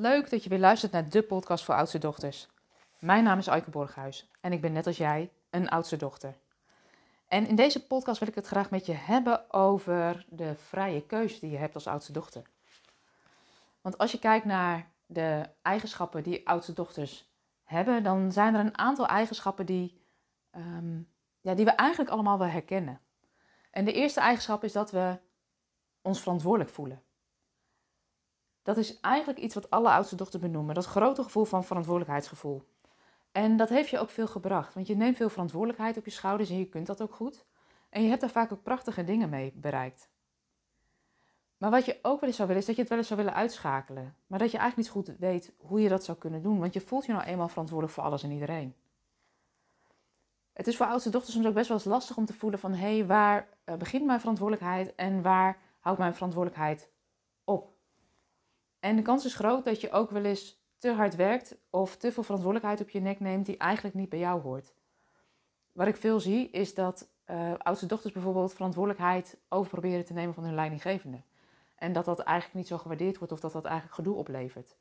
Leuk dat je weer luistert naar de podcast voor oudste dochters. Mijn naam is Aike Borghuis en ik ben net als jij een oudste dochter. En in deze podcast wil ik het graag met je hebben over de vrije keuze die je hebt als oudste dochter. Want als je kijkt naar de eigenschappen die oudste dochters hebben, dan zijn er een aantal eigenschappen die, ehm, ja, die we eigenlijk allemaal wel herkennen. En de eerste eigenschap is dat we ons verantwoordelijk voelen. Dat is eigenlijk iets wat alle oudste dochters benoemen. Dat grote gevoel van verantwoordelijkheidsgevoel. En dat heeft je ook veel gebracht. Want je neemt veel verantwoordelijkheid op je schouders en je kunt dat ook goed. En je hebt daar vaak ook prachtige dingen mee bereikt. Maar wat je ook wel eens zou willen, is dat je het wel eens zou willen uitschakelen. Maar dat je eigenlijk niet goed weet hoe je dat zou kunnen doen. Want je voelt je nou eenmaal verantwoordelijk voor alles en iedereen. Het is voor oudste dochters soms ook best wel eens lastig om te voelen van... hé, hey, waar eh, begint mijn verantwoordelijkheid en waar houdt mijn verantwoordelijkheid? En de kans is groot dat je ook wel eens te hard werkt of te veel verantwoordelijkheid op je nek neemt die eigenlijk niet bij jou hoort. Wat ik veel zie is dat uh, oudste dochters bijvoorbeeld verantwoordelijkheid over proberen te nemen van hun leidinggevende. En dat dat eigenlijk niet zo gewaardeerd wordt of dat dat eigenlijk gedoe oplevert.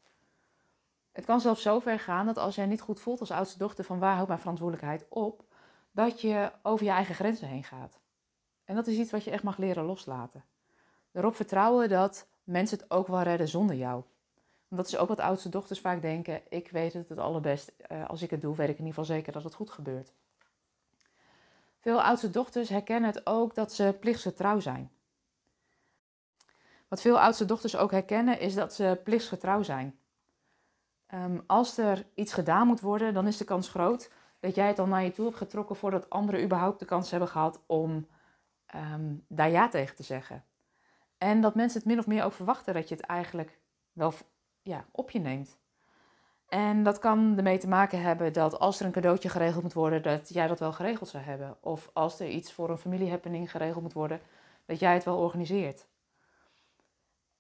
Het kan zelfs zo ver gaan dat als jij niet goed voelt als oudste dochter van waar houdt mijn verantwoordelijkheid op, dat je over je eigen grenzen heen gaat. En dat is iets wat je echt mag leren loslaten. Erop vertrouwen dat mensen het ook wel redden zonder jou. Want dat is ook wat oudste dochters vaak denken. Ik weet het het allerbest. Uh, als ik het doe, weet ik in ieder geval zeker dat het goed gebeurt. Veel oudste dochters herkennen het ook dat ze plichtsgetrouw zijn. Wat veel oudste dochters ook herkennen is dat ze plichtsgetrouw zijn. Um, als er iets gedaan moet worden, dan is de kans groot dat jij het dan naar je toe hebt getrokken voordat anderen überhaupt de kans hebben gehad om um, daar ja tegen te zeggen. En dat mensen het min of meer ook verwachten dat je het eigenlijk wel ja, op je neemt. En dat kan ermee te maken hebben dat als er een cadeautje geregeld moet worden, dat jij dat wel geregeld zou hebben. Of als er iets voor een familiehappening geregeld moet worden, dat jij het wel organiseert.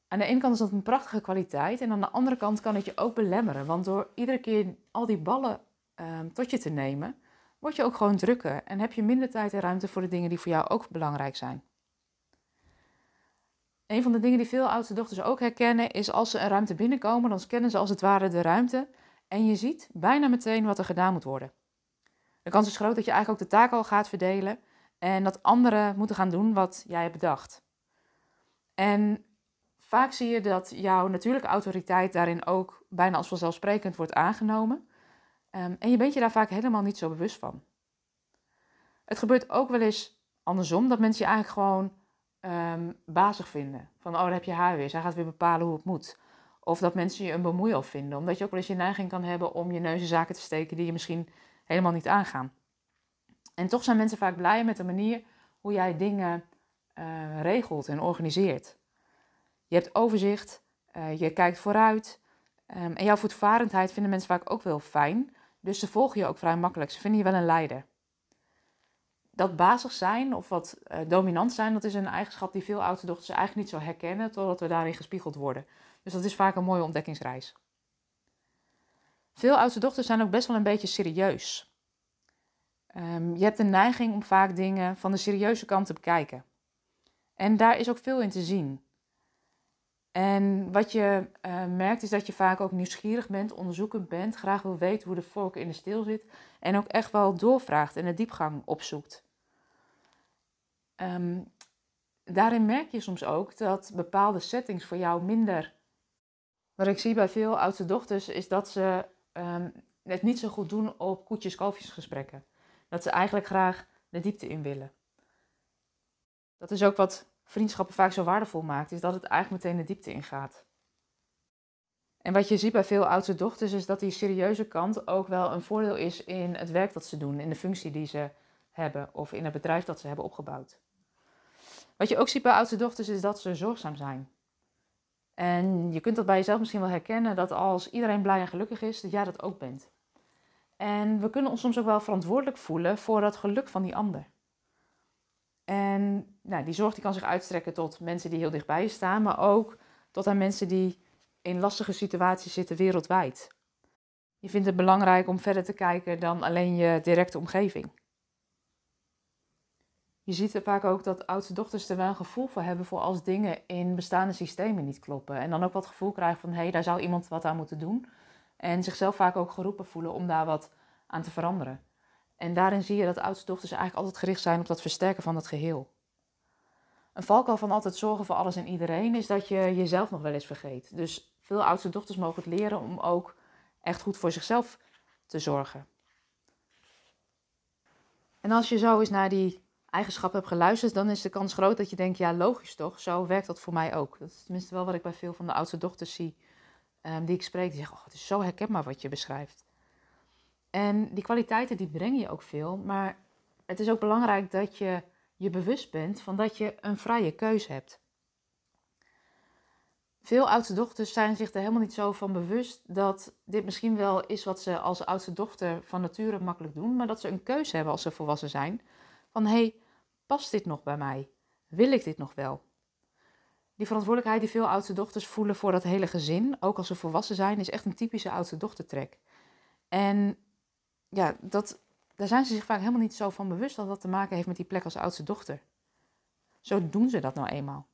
Aan de ene kant is dat een prachtige kwaliteit en aan de andere kant kan het je ook belemmeren. Want door iedere keer al die ballen um, tot je te nemen, word je ook gewoon drukker en heb je minder tijd en ruimte voor de dingen die voor jou ook belangrijk zijn. Een van de dingen die veel oudste dochters ook herkennen is als ze een ruimte binnenkomen, dan scannen ze als het ware de ruimte en je ziet bijna meteen wat er gedaan moet worden. De kans is groot dat je eigenlijk ook de taak al gaat verdelen en dat anderen moeten gaan doen wat jij hebt bedacht. En vaak zie je dat jouw natuurlijke autoriteit daarin ook bijna als vanzelfsprekend wordt aangenomen. Um, en je bent je daar vaak helemaal niet zo bewust van. Het gebeurt ook wel eens andersom, dat mensen je eigenlijk gewoon um, bazig vinden. Van, oh, daar heb je haar weer. Zij gaat weer bepalen hoe het moet. Of dat mensen je een bemoeial vinden. Omdat je ook wel eens je neiging kan hebben om je neus in zaken te steken die je misschien helemaal niet aangaan. En toch zijn mensen vaak blij met de manier hoe jij dingen uh, regelt en organiseert. Je hebt overzicht, uh, je kijkt vooruit. Um, en jouw voetvarendheid vinden mensen vaak ook wel fijn. Dus ze volgen je ook vrij makkelijk. Ze vinden je wel een leider dat bazig zijn of wat uh, dominant zijn, dat is een eigenschap die veel oudste dochters eigenlijk niet zo herkennen, totdat we daarin gespiegeld worden. Dus dat is vaak een mooie ontdekkingsreis. Veel oudste dochters zijn ook best wel een beetje serieus. Um, je hebt de neiging om vaak dingen van de serieuze kant te bekijken. En daar is ook veel in te zien. En wat je uh, merkt is dat je vaak ook nieuwsgierig bent, onderzoekend bent, graag wil weten hoe de vork in de steel zit en ook echt wel doorvraagt en de diepgang opzoekt. Um, daarin merk je soms ook dat bepaalde settings voor jou minder. Wat ik zie bij veel oudste dochters is dat ze um, het niet zo goed doen op koetjes-kalfjes gesprekken. Dat ze eigenlijk graag de diepte in willen. Dat is ook wat vriendschappen vaak zo waardevol maakt, is dat het eigenlijk meteen de diepte ingaat. En wat je ziet bij veel oudste dochters is dat die serieuze kant ook wel een voordeel is in het werk dat ze doen, in de functie die ze hebben of in het bedrijf dat ze hebben opgebouwd. Wat je ook ziet bij oudste dochters is dat ze zorgzaam zijn. En je kunt dat bij jezelf misschien wel herkennen dat als iedereen blij en gelukkig is, dat jij dat ook bent. En we kunnen ons soms ook wel verantwoordelijk voelen voor dat geluk van die ander. En nou, die zorg die kan zich uitstrekken tot mensen die heel dichtbij je staan, maar ook tot aan mensen die in lastige situaties zitten wereldwijd. Je vindt het belangrijk om verder te kijken dan alleen je directe omgeving. Je ziet vaak ook dat oudste dochters er wel een gevoel voor hebben voor als dingen in bestaande systemen niet kloppen. En dan ook wat gevoel krijgen van hé, hey, daar zou iemand wat aan moeten doen. En zichzelf vaak ook geroepen voelen om daar wat aan te veranderen. En daarin zie je dat oudste dochters eigenlijk altijd gericht zijn op dat versterken van het geheel. Een valkuil van altijd zorgen voor alles en iedereen is dat je jezelf nog wel eens vergeet. Dus veel oudste dochters mogen het leren om ook echt goed voor zichzelf te zorgen. En als je zo eens naar die eigenschappen hebt geluisterd, dan is de kans groot dat je denkt, ja logisch toch, zo werkt dat voor mij ook. Dat is tenminste wel wat ik bij veel van de oudste dochters zie um, die ik spreek. Die zeggen, oh het is zo herkenbaar wat je beschrijft. En die kwaliteiten die breng je ook veel, maar het is ook belangrijk dat je je bewust bent van dat je een vrije keus hebt. Veel oudste dochters zijn zich er helemaal niet zo van bewust dat dit misschien wel is wat ze als oudste dochter van nature makkelijk doen, maar dat ze een keuze hebben als ze volwassen zijn. Van hé, hey, past dit nog bij mij? Wil ik dit nog wel? Die verantwoordelijkheid die veel oudste dochters voelen voor dat hele gezin, ook als ze volwassen zijn, is echt een typische oudste dochtertrek. En ja, dat, daar zijn ze zich vaak helemaal niet zo van bewust dat dat te maken heeft met die plek als oudste dochter. Zo doen ze dat nou eenmaal.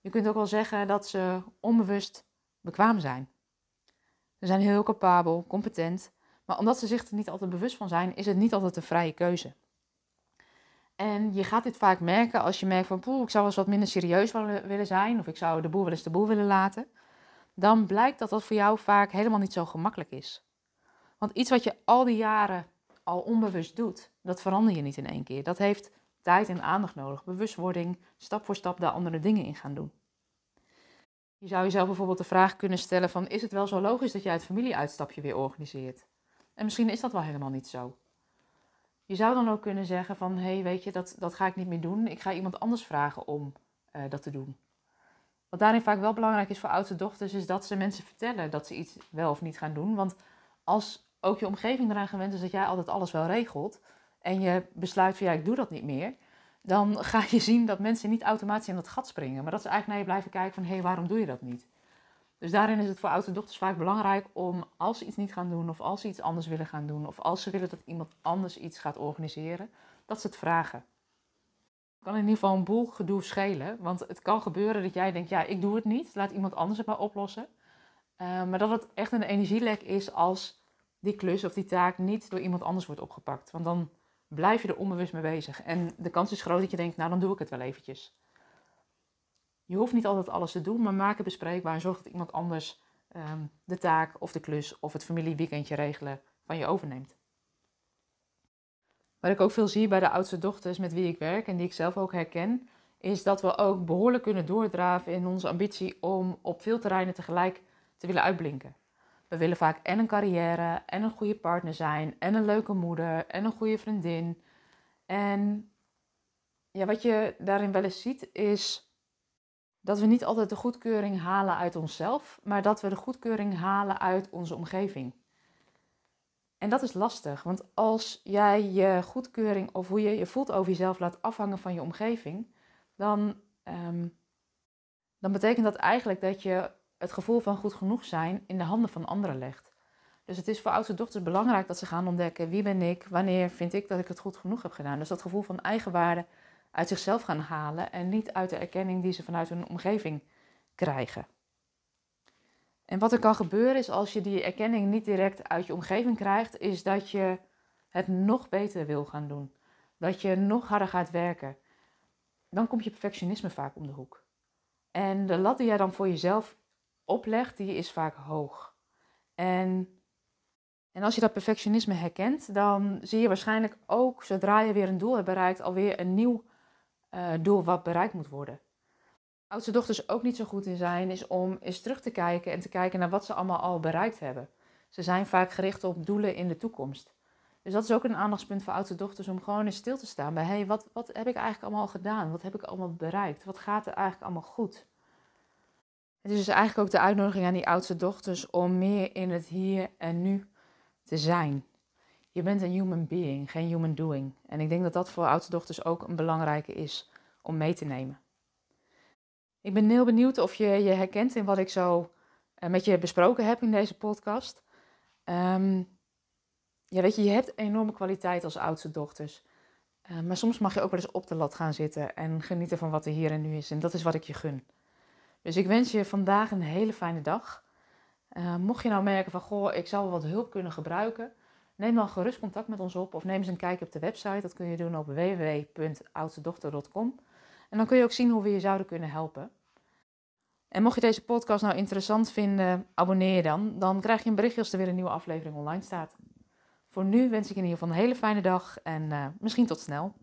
Je kunt ook wel zeggen dat ze onbewust bekwaam zijn. Ze zijn heel capabel, competent, maar omdat ze zich er niet altijd bewust van zijn, is het niet altijd een vrije keuze. En je gaat dit vaak merken als je merkt van, poeh, ik zou wel eens wat minder serieus willen zijn, of ik zou de boel wel eens de boel willen laten. Dan blijkt dat dat voor jou vaak helemaal niet zo gemakkelijk is. Want iets wat je al die jaren al onbewust doet, dat verander je niet in één keer. Dat heeft tijd en aandacht nodig, bewustwording, stap voor stap daar andere dingen in gaan doen. Je zou jezelf bijvoorbeeld de vraag kunnen stellen van, is het wel zo logisch dat jij het familieuitstapje weer organiseert? En misschien is dat wel helemaal niet zo. Je zou dan ook kunnen zeggen van, hé, hey, weet je, dat, dat ga ik niet meer doen. Ik ga iemand anders vragen om uh, dat te doen. Wat daarin vaak wel belangrijk is voor oudste dochters, is dat ze mensen vertellen dat ze iets wel of niet gaan doen. Want als ook je omgeving eraan gewend is dat jij altijd alles wel regelt en je besluit van ja, ik doe dat niet meer, dan ga je zien dat mensen niet automatisch in dat gat springen, maar dat ze eigenlijk naar je blijven kijken van hé, hey, waarom doe je dat niet? Dus daarin is het voor oudste dochters vaak belangrijk om als ze iets niet gaan doen of als ze iets anders willen gaan doen of als ze willen dat iemand anders iets gaat organiseren, dat ze het vragen. Het kan in ieder geval een boel gedoe schelen, want het kan gebeuren dat jij denkt ja, ik doe het niet, laat iemand anders het maar oplossen. Uh, maar dat het echt een energielek is als die klus of die taak niet door iemand anders wordt opgepakt. Want dan blijf je er onbewust mee bezig. En de kans is groot dat je denkt, nou dan doe ik het wel eventjes. Je hoeft niet altijd alles te doen, maar maak het bespreekbaar en zorg dat iemand anders um, de taak of de klus of het familieweekendje regelen van je overneemt. Wat ik ook veel zie bij de oudste dochters met wie ik werk en die ik zelf ook herken, is dat we ook behoorlijk kunnen doordraven in onze ambitie om op veel terreinen tegelijk te willen uitblinken. We willen vaak en een carrière, en een goede partner zijn, en een leuke moeder, en een goede vriendin. En ja, wat je daarin wel eens ziet, is dat we niet altijd de goedkeuring halen uit onszelf, maar dat we de goedkeuring halen uit onze omgeving. En dat is lastig, want als jij je goedkeuring of hoe je je voelt over jezelf laat afhangen van je omgeving, dan, um, dan betekent dat eigenlijk dat je het gevoel van goed genoeg zijn in de handen van anderen legt. Dus het is voor oudste dochters belangrijk dat ze gaan ontdekken wie ben ik, wanneer vind ik dat ik het goed genoeg heb gedaan. Dus dat gevoel van eigenwaarde uit zichzelf gaan halen en niet uit de erkenning die ze vanuit hun omgeving krijgen. En wat er kan gebeuren is als je die erkenning niet direct uit je omgeving krijgt, is dat je het nog beter wil gaan doen. Dat je nog harder gaat werken. Dan komt je perfectionisme vaak om de hoek. En de lat die jij dan voor jezelf oplegt, die is vaak hoog. En, en als je dat perfectionisme herkent, dan zie je waarschijnlijk ook, zodra je weer een doel hebt bereikt, alweer een nieuw uh, doel wat bereikt moet worden. Oudste dochters ook niet zo goed in zijn, is om eens terug te kijken en te kijken naar wat ze allemaal al bereikt hebben. Ze zijn vaak gericht op doelen in de toekomst. Dus dat is ook een aandachtspunt voor oudste dochters om gewoon eens stil te staan bij, hé, hey, wat, wat heb ik eigenlijk allemaal gedaan? Wat heb ik allemaal bereikt? Wat gaat er eigenlijk allemaal goed? Het is dus eigenlijk ook de uitnodiging aan die oudste dochters om meer in het hier en nu te zijn. Je bent een human being, geen human doing. En ik denk dat dat voor oudste dochters ook een belangrijke is om mee te nemen. Ik ben heel benieuwd of je je herkent in wat ik zo eh, met je besproken heb in deze podcast. Um, ja, weet je, je hebt enorme kwaliteit als oudste dochters. Eh, maar soms mag je ook wel eens op de lat gaan zitten en genieten van wat er hier en nu is. En dat is wat ik je gun. Dus ik wens je vandaag een hele fijne dag. Uh, mocht je nou merken van, goh, ik zou wel wat hulp kunnen gebruiken, neem dan gerust contact met ons op of neem eens een kijkje op de website. Dat kun je doen op www.oudstedochter.com. En dan kun je ook zien hoe we je zouden kunnen helpen. En mocht je deze podcast nou interessant vinden, abonneer je dan. Dan krijg je een berichtje als er weer een nieuwe aflevering online staat. Voor nu wens ik je in ieder geval een hele fijne dag en uh, misschien tot snel.